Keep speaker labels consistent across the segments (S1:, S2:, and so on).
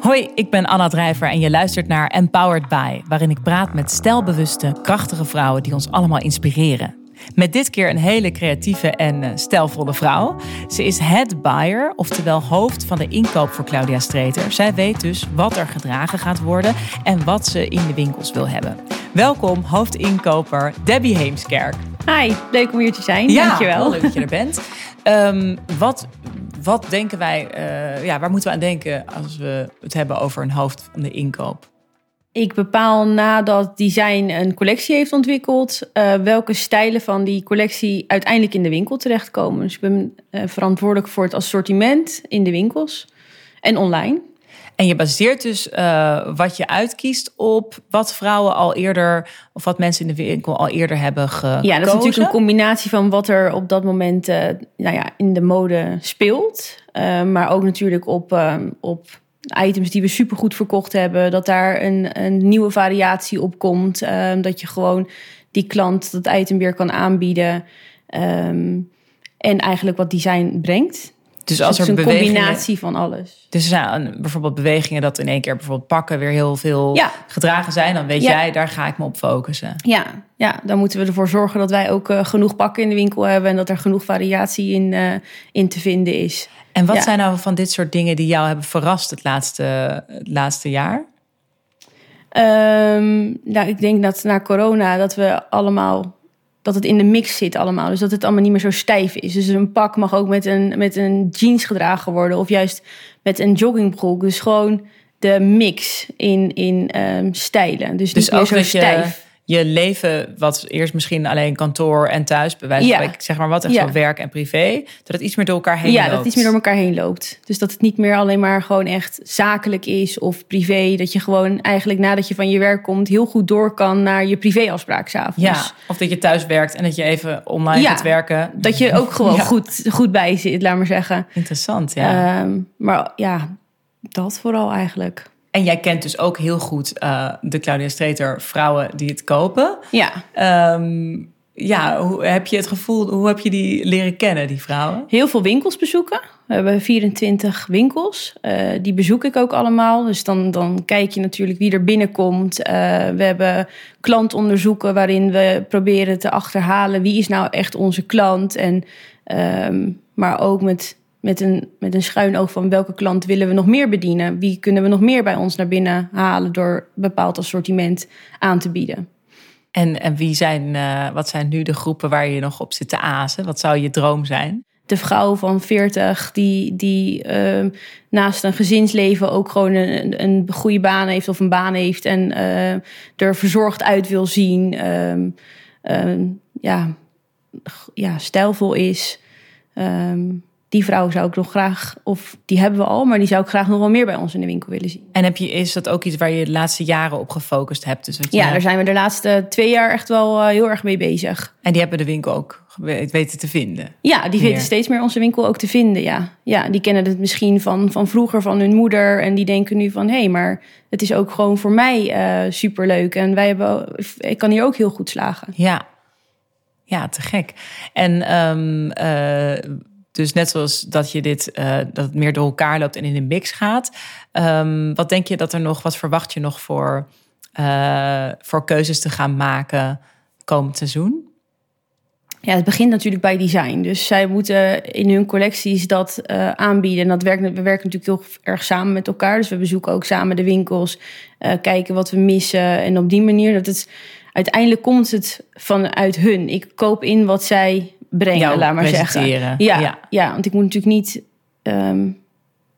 S1: Hoi, ik ben Anna Drijver en je luistert naar Empowered By, waarin ik praat met stijlbewuste, krachtige vrouwen die ons allemaal inspireren. Met dit keer een hele creatieve en uh, stijlvolle vrouw. Ze is head buyer, oftewel hoofd van de inkoop voor Claudia Streeter. Zij weet dus wat er gedragen gaat worden en wat ze in de winkels wil hebben. Welkom, hoofdinkoper Debbie Heemskerk.
S2: Hi, leuk om hier te zijn.
S1: Ja,
S2: Dankjewel.
S1: leuk dat je er bent. Um, wat, wat denken wij, uh, ja, waar moeten we aan denken als we het hebben over een hoofd van de inkoop?
S2: Ik bepaal nadat design een collectie heeft ontwikkeld, uh, welke stijlen van die collectie uiteindelijk in de winkel terechtkomen. Dus ik ben uh, verantwoordelijk voor het assortiment in de winkels en online.
S1: En je baseert dus uh, wat je uitkiest op wat vrouwen al eerder, of wat mensen in de winkel al eerder hebben gekozen.
S2: Ja, dat is natuurlijk een combinatie van wat er op dat moment uh, nou ja, in de mode speelt. Uh, maar ook natuurlijk op, op items die we supergoed verkocht hebben. Dat daar een, een nieuwe variatie op komt. dat je gewoon die klant dat item weer kan aanbieden. Um, en eigenlijk wat design brengt.
S1: Dus als
S2: het
S1: er
S2: een combinatie van alles.
S1: Dus zijn bijvoorbeeld bewegingen dat in één keer bijvoorbeeld pakken weer heel veel
S2: ja.
S1: gedragen zijn. Dan weet
S2: ja.
S1: jij, daar ga ik me op focussen.
S2: Ja, ja, dan moeten we ervoor zorgen dat wij ook uh, genoeg pakken in de winkel hebben. En dat er genoeg variatie in, uh, in te vinden is.
S1: En wat
S2: ja.
S1: zijn nou van dit soort dingen die jou hebben verrast het laatste, het laatste jaar?
S2: Um, nou, ik denk dat na corona dat we allemaal dat het in de mix zit allemaal. Dus dat het allemaal niet meer zo stijf is. Dus een pak mag ook met een, met een jeans gedragen worden. Of juist met een joggingbroek. Dus gewoon de mix in, in um, stijlen. Dus,
S1: dus
S2: niet meer zo stijf.
S1: Je, je leven, wat eerst misschien alleen kantoor en thuis...
S2: ja.
S1: zeg maar wat, echt
S2: ja.
S1: zo werk en privé... dat het iets meer door elkaar heen
S2: ja,
S1: loopt.
S2: dat het iets meer door elkaar heen loopt. Dus dat het niet meer alleen maar gewoon echt zakelijk is of privé. Dat je gewoon eigenlijk nadat je van je werk komt... heel goed door kan naar je privéafspraak s'avonds.
S1: Ja, of dat je thuis werkt en dat je even online
S2: ja,
S1: gaat werken.
S2: Dat je ook gewoon ja. goed, goed bij zit, laat maar zeggen.
S1: Interessant, ja.
S2: Um, maar ja, dat vooral eigenlijk.
S1: En jij kent dus ook heel goed uh, de Claudia Streeter vrouwen die het kopen.
S2: Ja.
S1: Um, ja, hoe heb je het gevoel, hoe heb je die leren kennen, die vrouwen?
S2: Heel veel winkels bezoeken. We hebben 24 winkels. Uh, die bezoek ik ook allemaal. Dus dan, dan kijk je natuurlijk wie er binnenkomt. Uh, we hebben klantonderzoeken waarin we proberen te achterhalen wie is nou echt onze klant. En, um, maar ook met met een, met een schuin oog van welke klant willen we nog meer bedienen? Wie kunnen we nog meer bij ons naar binnen halen door een bepaald assortiment aan te bieden?
S1: En, en wie zijn, uh, wat zijn nu de groepen waar je nog op zit te azen? Wat zou je droom zijn?
S2: De vrouw van 40 die, die uh, naast een gezinsleven ook gewoon een, een goede baan heeft of een baan heeft en uh, er verzorgd uit wil zien. Um, ja, ja, stijlvol is. Um, die vrouw zou ik nog graag, of die hebben we al, maar die zou ik graag nog wel meer bij ons in de winkel willen zien.
S1: En heb je, is dat ook iets waar je de laatste jaren op gefocust hebt? Dus wat je
S2: ja, daar zijn we de laatste twee jaar echt wel uh, heel erg mee bezig.
S1: En die hebben de winkel ook weten te vinden?
S2: Ja, die weten steeds meer onze winkel ook te vinden, ja. Ja, die kennen het misschien van, van vroeger, van hun moeder. En die denken nu van, hé, hey, maar het is ook gewoon voor mij uh, superleuk. En wij hebben, ik kan hier ook heel goed slagen.
S1: Ja, ja te gek. En... Um, uh, dus net zoals dat je dit, uh, dat het meer door elkaar loopt en in een mix gaat. Um, wat denk je dat er nog, wat verwacht je nog voor, uh, voor keuzes te gaan maken komend seizoen?
S2: Ja, het begint natuurlijk bij design. Dus zij moeten in hun collecties dat uh, aanbieden. En dat werkt, we werken natuurlijk heel erg samen met elkaar. Dus we bezoeken ook samen de winkels, kijken wat we missen. En op die manier dat het uiteindelijk komt het vanuit hun. Ik koop in wat zij brengen,
S1: Jou
S2: laat maar zeggen.
S1: Ja,
S2: ja, ja, want ik moet natuurlijk niet. Um,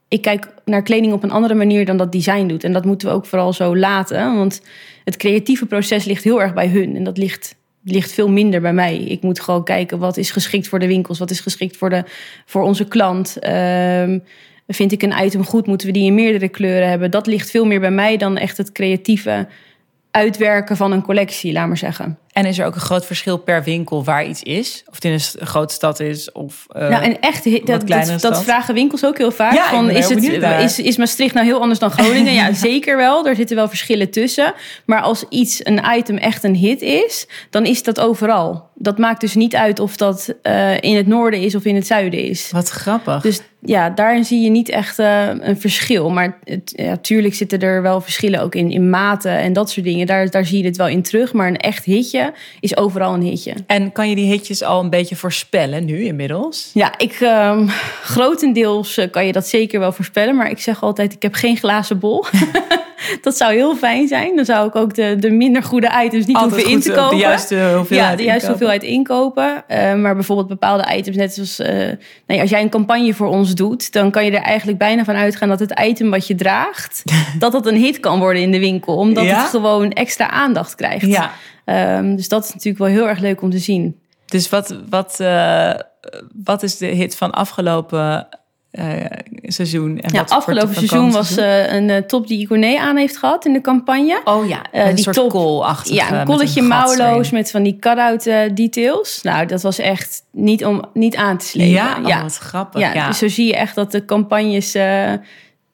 S2: ik kijk naar kleding op een andere manier dan dat design doet. En dat moeten we ook vooral zo laten. Want het creatieve proces ligt heel erg bij hun. En dat ligt, ligt veel minder bij mij. Ik moet gewoon kijken wat is geschikt voor de winkels, wat is geschikt voor, de, voor onze klant. Um, vind ik een item goed, moeten we die in meerdere kleuren hebben. Dat ligt veel meer bij mij dan echt het creatieve uitwerken van een collectie, laat maar zeggen.
S1: En is er ook een groot verschil per winkel waar iets is? Of het in een grote stad is? Of, uh,
S2: nou, en echt, dat, dat, dat, vragen winkels ook heel vaak.
S1: Ja,
S2: van, is, het, is, is Maastricht nou heel anders dan Groningen? ja, zeker wel. Er zitten wel verschillen tussen. Maar als iets, een item, echt een hit is, dan is dat overal. Dat maakt dus niet uit of dat uh, in het noorden is of in het zuiden is.
S1: Wat grappig.
S2: Dus ja, daarin zie je niet echt uh, een verschil. Maar het, ja, zitten er wel verschillen ook in, in maten en dat soort dingen. Daar, daar zie je het wel in terug. Maar een echt hitje is overal een hitje.
S1: En kan je die hitjes al een beetje voorspellen nu inmiddels?
S2: Ja, ik, um, grotendeels uh, kan je dat zeker wel voorspellen. Maar ik zeg altijd, ik heb geen glazen bol. dat zou heel fijn zijn. Dan zou ik ook de, de minder goede items niet
S1: Altijd
S2: hoeven in te
S1: goed,
S2: kopen.
S1: De juiste hoeveelheid
S2: ja, de juiste
S1: inkopen.
S2: hoeveelheid inkopen. Uh, maar bijvoorbeeld bepaalde items, net zoals uh, nou ja, als jij een campagne voor ons doet, dan kan je er eigenlijk bijna van uitgaan dat het item wat je draagt, dat dat een hit kan worden in de winkel, omdat
S1: Ja?
S2: het gewoon extra aandacht krijgt.
S1: Ja.
S2: Um, dus dat is natuurlijk wel heel erg leuk om te zien.
S1: Dus wat, wat, uh, wat is de hit van afgelopen uh, seizoen? En
S2: ja,
S1: wat
S2: afgelopen seizoen was uh, een uh, top die Iconé aan heeft gehad in de campagne.
S1: Oh ja, een
S2: die
S1: soort
S2: top,
S1: koolachtige.
S2: Ja, een kolletje mouwloos met van die cut-out details. Nou, dat was echt niet om niet aan te slepen.
S1: Ja, oh, wat grappig.
S2: Ja,
S1: ja,
S2: dus zo zie je echt dat de campagnes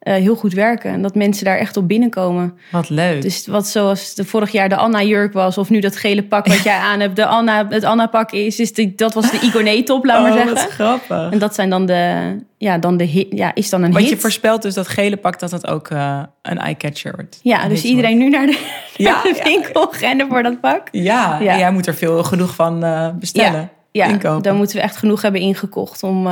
S2: uh, heel goed werken. En dat mensen daar echt op binnenkomen.
S1: Wat leuk.
S2: Dus wat zoals de vorig jaar de Anna-jurk was... of nu dat gele pak wat jij aan hebt, de Anna, het Anna-pak is... is die, dat was de Igoné-top, laat
S1: oh,
S2: maar zeggen.
S1: Wat grappig.
S2: En dat zijn dan de... Ja, dan de hit, ja, is dan een
S1: Want
S2: hit.
S1: je voorspelt dus dat gele pak dat het ook uh, een eye-catcher wordt.
S2: Ja, dus iedereen
S1: wordt.
S2: nu naar de, ja, naar de winkel ja. rennen voor dat pak.
S1: Ja, ja. jij moet er veel genoeg van uh, bestellen.
S2: Ja,
S1: inkopen.
S2: dan moeten we echt genoeg hebben ingekocht om...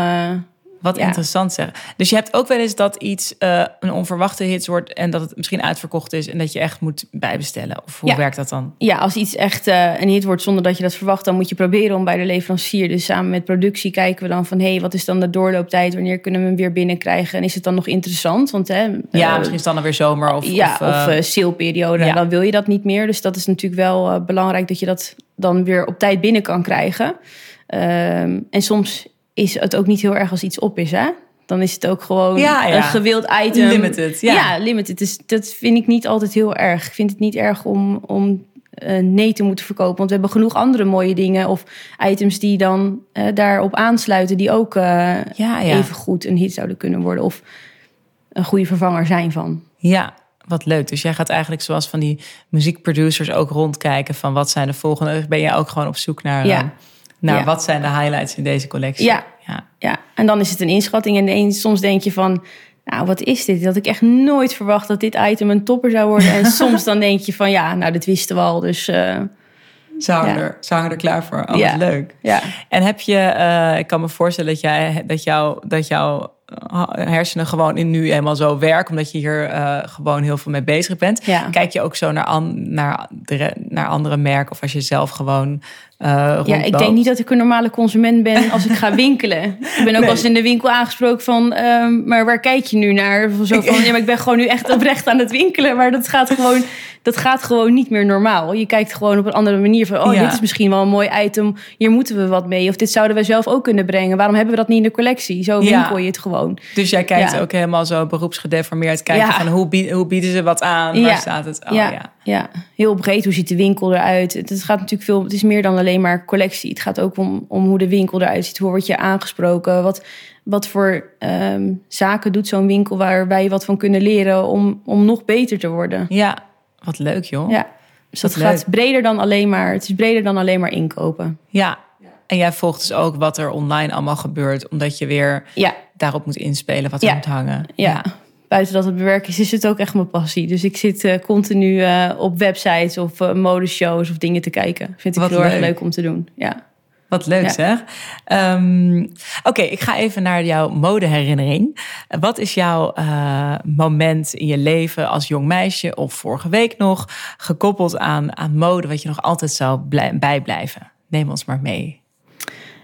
S1: Wat ja. interessant zeg. Dus je hebt ook wel eens dat iets uh, een onverwachte hit wordt en dat het misschien uitverkocht is en dat je echt moet bijbestellen. Of hoe
S2: ja.
S1: werkt dat dan?
S2: Ja, als iets echt uh, een hit wordt zonder dat je dat verwacht, dan moet je proberen om bij de leverancier, dus samen met productie, kijken we dan van hé, hey, wat is dan de doorlooptijd? Wanneer kunnen we hem weer binnenkrijgen? En is het dan nog interessant? Want hè,
S1: ja, uh, misschien is het dan weer zomer of
S2: ja,
S1: of,
S2: of saleperiode. Ja. Dan wil je dat niet meer. Dus dat is natuurlijk wel belangrijk dat je dat dan weer op tijd binnen kan krijgen. Um, en soms is het ook niet heel erg als iets op is, hè? dan is het ook gewoon
S1: ja, ja.
S2: een gewild item.
S1: Limited, ja.
S2: ja limited. Dus dat vind ik niet altijd heel erg. Ik vind het niet erg om, om uh, nee te moeten verkopen. Want we hebben genoeg andere mooie dingen of items die dan uh, daarop aansluiten... die ook uh,
S1: ja,
S2: even goed een hit zouden kunnen worden... of een goede vervanger zijn van.
S1: Ja, wat leuk. Dus jij gaat eigenlijk zoals van die muziekproducers ook rondkijken... van wat zijn de volgende... Ben jij ook gewoon op zoek naar...
S2: Ja.
S1: Nou,
S2: ja.
S1: wat zijn de highlights in deze collectie?
S2: Ja, ja. ja. en dan is het een inschatting. En eens, soms denk je van, nou, wat is dit? Dat ik echt nooit verwacht dat dit item een topper zou worden. En soms dan denk je van, ja, nou, dit wisten we al. Dus uh,
S1: ze hangen, ja. er, er klaar voor. Oh, ja. leuk.
S2: Ja.
S1: En heb je, uh, ik kan me voorstellen dat, jij, dat, jou, dat jouw hersenen gewoon in nu helemaal zo werken, omdat je hier uh, gewoon heel veel mee bezig bent.
S2: Ja.
S1: Kijk je ook zo naar, an, naar, naar andere merken of als je zelf gewoon uh,
S2: Ja, ik denk niet dat ik een normale consument ben als ik ga winkelen. ik ben ook
S1: Nee.
S2: wel eens in de winkel aangesproken van, um, maar waar kijk je nu naar? Zo van, ja, maar ik ben gewoon nu echt oprecht aan het winkelen, maar dat gaat gewoon, dat gaat gewoon niet meer normaal. Je kijkt gewoon op een andere manier van, oh,
S1: Ja.
S2: dit is misschien wel een mooi item, hier moeten we wat mee. Of dit zouden we zelf ook kunnen brengen. Waarom hebben we dat niet in de collectie? Zo
S1: Ja.
S2: winkel je het gewoon.
S1: Dus jij kijkt
S2: Ja.
S1: ook helemaal zo beroepsgedeformeerd kijken van hoe, bied, hoe bieden ze wat aan? Waar staat het? Oh,
S2: ja,
S1: ja.
S2: ja. heel breed. Hoe ziet de winkel eruit? Het, gaat natuurlijk veel. Het is meer dan alleen maar collectie. Het gaat ook om, om hoe de winkel eruit ziet. Hoe word je aangesproken? Wat, wat voor ehm, zaken doet zo'n winkel waar wij wat van kunnen leren om, om nog beter te worden?
S1: Ja, wat leuk joh.
S2: Ja. Dus dat gaat
S1: leuk.
S2: breder dan alleen maar. Het is breder dan alleen maar inkopen.
S1: Ja. En jij volgt dus ook wat er online allemaal gebeurt, omdat je weer
S2: Ja,
S1: daarop moet inspelen wat er
S2: Ja.
S1: moet hangen.
S2: ja. Buiten dat het bewerken is, is het ook echt mijn passie. Dus ik zit eh, continu eh, op websites of eh, modeshows of dingen te kijken. Vind ik
S1: Wat
S2: heel erg
S1: leuk.
S2: leuk om te doen. Ja.
S1: Wat leuk
S2: Ja.
S1: zeg. Ehm, Oké, ik ga even naar jouw modeherinnering. Wat is jouw moment in je leven als jong meisje of vorige week nog gekoppeld aan, aan mode, wat je nog altijd zou blij- bijblijven? Neem ons maar mee.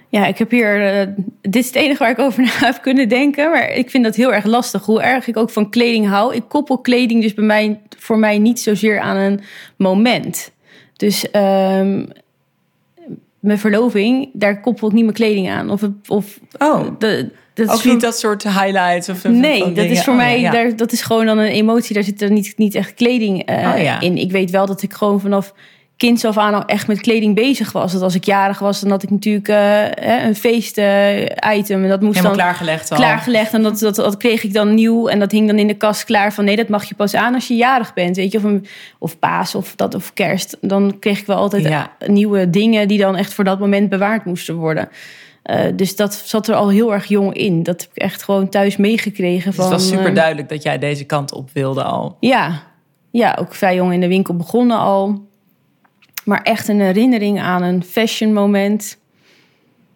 S2: Ja, ik heb hier. eh, dit is het enige waar ik over na heb kunnen denken. Maar ik vind dat heel erg lastig. Hoe erg ik ook van kleding hou. Ik koppel kleding dus bij mij, voor mij niet zozeer aan een moment. Dus ehm, mijn verloving, daar koppel ik niet mijn kleding aan. Of, of
S1: Oh,
S2: de, dat is
S1: ook
S2: voor-
S1: niet dat soort highlights of
S2: Nee, dat
S1: dingen.
S2: is voor
S1: Oh,
S2: mij,
S1: ja.
S2: daar, dat is gewoon dan een emotie. Daar zit er niet, niet echt kleding eh,
S1: Oh, ja.
S2: in. Ik weet wel dat ik gewoon vanaf kind af aan al echt met kleding bezig was. Dat als ik jarig was, dan had ik natuurlijk uh, een feest-item. en dat moest
S1: Helemaal
S2: dan
S1: klaargelegd al.
S2: klaargelegd. En dat, dat, dat kreeg ik dan nieuw. En dat hing dan in de kast klaar van... nee, dat mag je pas aan als je jarig bent. Weet je, of, een, of paas of, dat, of kerst. Dan kreeg ik wel altijd
S1: Ja.
S2: nieuwe dingen... die dan echt voor dat moment bewaard moesten worden. Eh, dus dat zat er al heel erg jong in. Dat heb ik echt gewoon thuis meegekregen.
S1: Dus
S2: Van,
S1: het was super
S2: eh,
S1: duidelijk dat jij deze kant op wilde al.
S2: ja. ja, ook vrij jong in de winkel begonnen al. Maar echt een herinnering aan een fashion moment.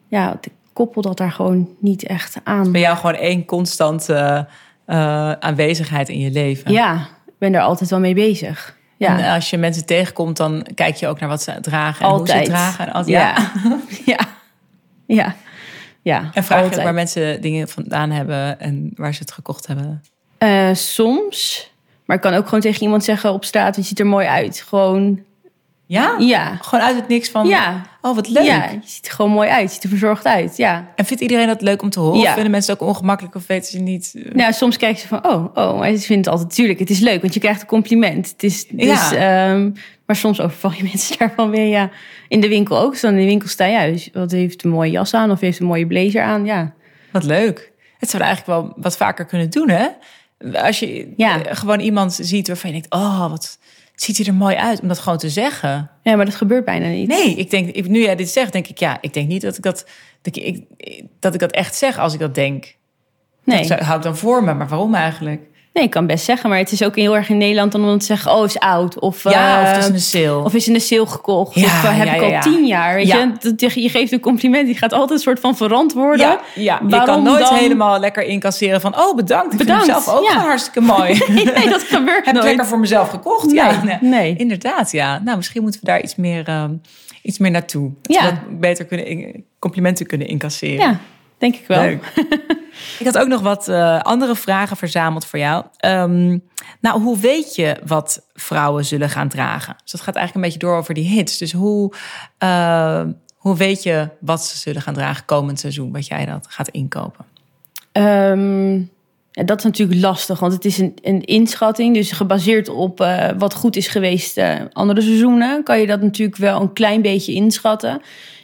S2: Ja, ik koppel dat daar gewoon niet echt aan.
S1: Bij jou gewoon één constante eh, aanwezigheid in je leven.
S2: Ja, ik ben er altijd wel mee bezig. Ja,
S1: En als je mensen tegenkomt, dan kijk je ook naar wat ze dragen en hoe
S2: altijd.
S1: ze het dragen. En, altijd,
S2: Ja. ja. Ja. Ja.
S1: en vraag je ook waar mensen dingen vandaan hebben en waar ze het gekocht hebben.
S2: Eh, soms. Maar ik kan ook gewoon tegen iemand zeggen op straat: je ziet er mooi uit. Gewoon,
S1: Ja?
S2: ja.
S1: Gewoon uit het niks van,
S2: Ja.
S1: oh wat leuk.
S2: Ja, je ziet er gewoon mooi uit. Je ziet er verzorgd uit. Ja.
S1: En vindt iedereen dat leuk om te horen?
S2: Ja.
S1: Of vinden mensen het ook ongemakkelijk of weten ze niet? eh,
S2: Nou, soms kijken ze van, oh, oh, maar ze vinden het altijd natuurlijk. Het is leuk, want je krijgt een compliment. Het is, dus,
S1: Ja.
S2: ehm, maar soms overval je mensen daarvan weer, ja. In de winkel ook. Dus dan in de winkel sta je uit. Wat heeft een mooie jas aan of heeft een mooie blazer aan, ja.
S1: Wat leuk. Het zou eigenlijk wel wat vaker kunnen doen, hè? Als je
S2: Ja.
S1: eh, gewoon iemand ziet waarvan je denkt... oh, wat ziet hij er mooi uit om dat gewoon te zeggen.
S2: Ja, maar dat gebeurt bijna niet.
S1: Nee, ik denk, ik- nu jij dit zegt, denk ik... ja, ik denk niet dat ik dat, dat ik, dat, ik dat echt zeg als ik dat denk.
S2: nee.
S1: Dat hou ik dan voor me, maar waarom eigenlijk?
S2: Nee, ik kan best zeggen. Maar het is ook heel erg in Nederland dan om te zeggen, oh, is oud. Of,
S1: ja, of het is
S2: eh,
S1: een sale.
S2: Of is in de sale gekocht.
S1: Ja,
S2: of eh, heb
S1: ja,
S2: ik al tien jaar. Weet je? Dat, je geeft een compliment. Die gaat altijd een soort van verantwoorden.
S1: ja, je kan nooit
S2: dan-
S1: helemaal lekker incasseren van... oh, bedankt, ik
S2: Bedankt,
S1: vind zelf ook
S2: ja.
S1: gewoon hartstikke mooi.
S2: nee, dat gebeurt
S1: Heb
S2: nooit.
S1: lekker voor mezelf gekocht. ja,
S2: Nee, nee.
S1: Inderdaad, ja. Nou, misschien moeten we daar iets meer, ehm, iets meer naartoe. Dat
S2: Ja.
S1: we dat beter kunnen in- complimenten kunnen incasseren.
S2: Ja, denk ik wel.
S1: Leuk. ik had ook nog wat eh, andere vragen verzameld voor jou. Ehm, nou, hoe weet je wat vrouwen zullen gaan dragen? Dus dat gaat eigenlijk een beetje door over die hits. Dus hoe, eh, hoe weet je wat ze zullen gaan dragen komend seizoen? Wat jij dat gaat inkopen?
S2: Ehm, dat is natuurlijk lastig, want het is een, een inschatting. Dus gebaseerd op eh, wat goed is geweest andere seizoenen, kan je dat natuurlijk wel een klein beetje inschatten.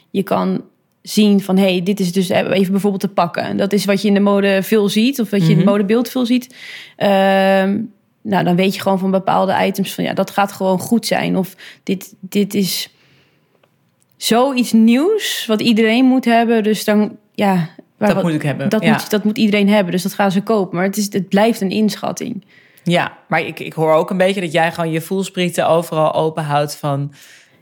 S2: Je kan zien van, hey, dit is dus eh, even bijvoorbeeld te pakken. Dat is wat je in de mode veel ziet, of wat je in het
S1: Mhm.
S2: modebeeld veel ziet. Ehm, nou, dan weet je gewoon van bepaalde items van, ja, dat gaat gewoon goed zijn. Of dit, dit is zoiets nieuws wat iedereen moet hebben. Dus dan, ja... waar-
S1: Dat moet ik hebben.
S2: dat,
S1: ja.
S2: moet, dat moet iedereen hebben, dus dat gaan ze kopen. Maar het, is, het blijft een inschatting.
S1: ja, maar ik, ik hoor ook een beetje dat jij gewoon je voelsprieten overal open houdt van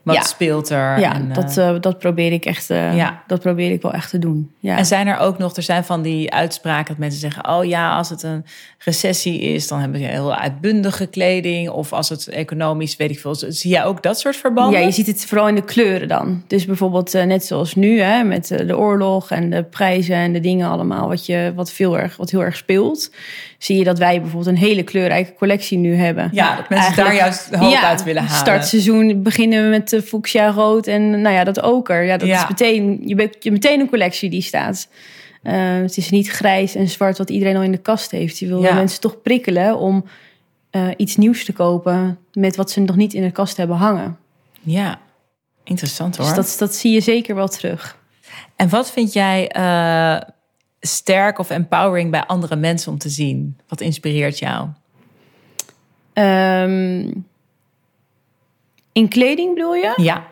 S1: wat
S2: Ja.
S1: speelt er.
S2: Ja,
S1: en, eh,
S2: dat, eh, dat probeer ik echt. eh,
S1: Ja.
S2: Dat probeer ik wel echt te doen. Ja.
S1: En zijn er ook nog, er zijn van die uitspraken dat mensen zeggen: Oh ja, als het een recessie is, dan hebben ze heel uitbundige kleding. Of als het economisch, weet ik veel. Zie jij ook dat soort verbanden?
S2: ja, je ziet het vooral in de kleuren dan. Dus bijvoorbeeld net zoals nu, hè, met de oorlog en de prijzen en de dingen allemaal, wat, je, wat, veel erg, wat heel erg speelt. Zie je dat wij bijvoorbeeld een hele kleurrijke collectie nu hebben.
S1: Ja, dat mensen daar juist hoop uit willen halen.
S2: Startseizoen beginnen we met de fuchsia rood en nou ja, dat oker. Ja, dat
S1: Ja.
S2: is meteen, je bent je meteen een collectie die staat. Eh, het is niet grijs en zwart wat iedereen al in de kast heeft. Je wil
S1: Ja.
S2: mensen toch prikkelen om eh, iets nieuws te kopen met wat ze nog niet in de kast hebben hangen.
S1: Ja, interessant hoor.
S2: Dus dat, dat zie je zeker wel terug.
S1: En wat vind jij eh, sterk of empowering bij andere mensen om te zien? Wat inspireert jou?
S2: Ehm, in kleding bedoel je?
S1: Ja,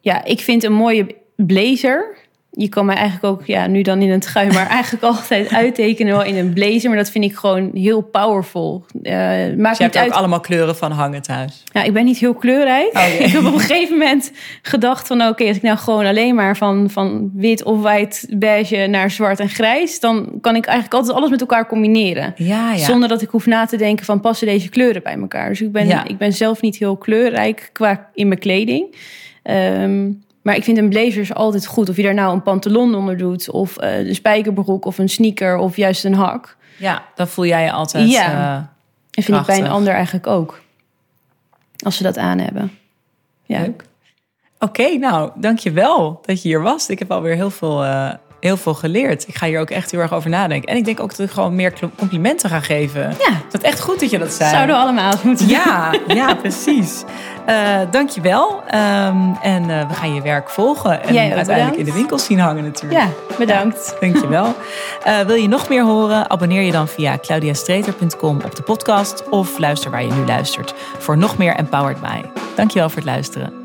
S2: Ja, ik vind een mooie blazer. Je kan mij eigenlijk ook, ja, nu dan in een trui, maar eigenlijk altijd uittekenen wel in een blazer. Maar dat vind ik gewoon heel powerful. Eh maakt
S1: dus je hebt er
S2: uit.
S1: ook allemaal kleuren van hangen thuis.
S2: Ja, ik ben niet heel kleurrijk.
S1: Oh,
S2: ik heb op een gegeven moment gedacht van... oké, als ik nou gewoon alleen maar van, van wit of white beige naar zwart en grijs... dan kan ik eigenlijk altijd alles met elkaar combineren.
S1: Ja, ja.
S2: Zonder dat ik hoef na te denken van passen deze kleuren bij elkaar. Dus ik ben,
S1: Ja.
S2: ik ben zelf niet heel kleurrijk qua in mijn kleding. Ehm, maar ik vind een blazer altijd goed. Of je daar nou een pantalon onder doet... of eh, een spijkerbroek of een sneaker of juist een hak.
S1: ja, dan voel jij je altijd...
S2: Ja.
S1: eh,
S2: En vind ik bij een ander eigenlijk ook. Als ze dat aan hebben. Ja.
S1: Leuk. Oké, nou, dankjewel dat je hier was. Ik heb alweer heel veel eh, heel veel geleerd. Ik ga hier ook echt heel erg over nadenken. En ik denk ook dat ik gewoon meer complimenten ga geven.
S2: Ja.
S1: Dat is echt goed dat je dat zei.
S2: Zouden we allemaal moeten doen.
S1: Ja, ja precies. Uh, dankjewel. Um, en uh, we gaan je werk volgen. En uiteindelijk
S2: bedankt.
S1: in de winkels zien hangen natuurlijk.
S2: Ja, bedankt.
S1: Ja, dankjewel. Uh, wil je nog meer horen? Abonneer je dan via claudiastreter.com op de podcast. Of luister waar je nu luistert. Voor nog meer Empowered By. Dankjewel voor het luisteren.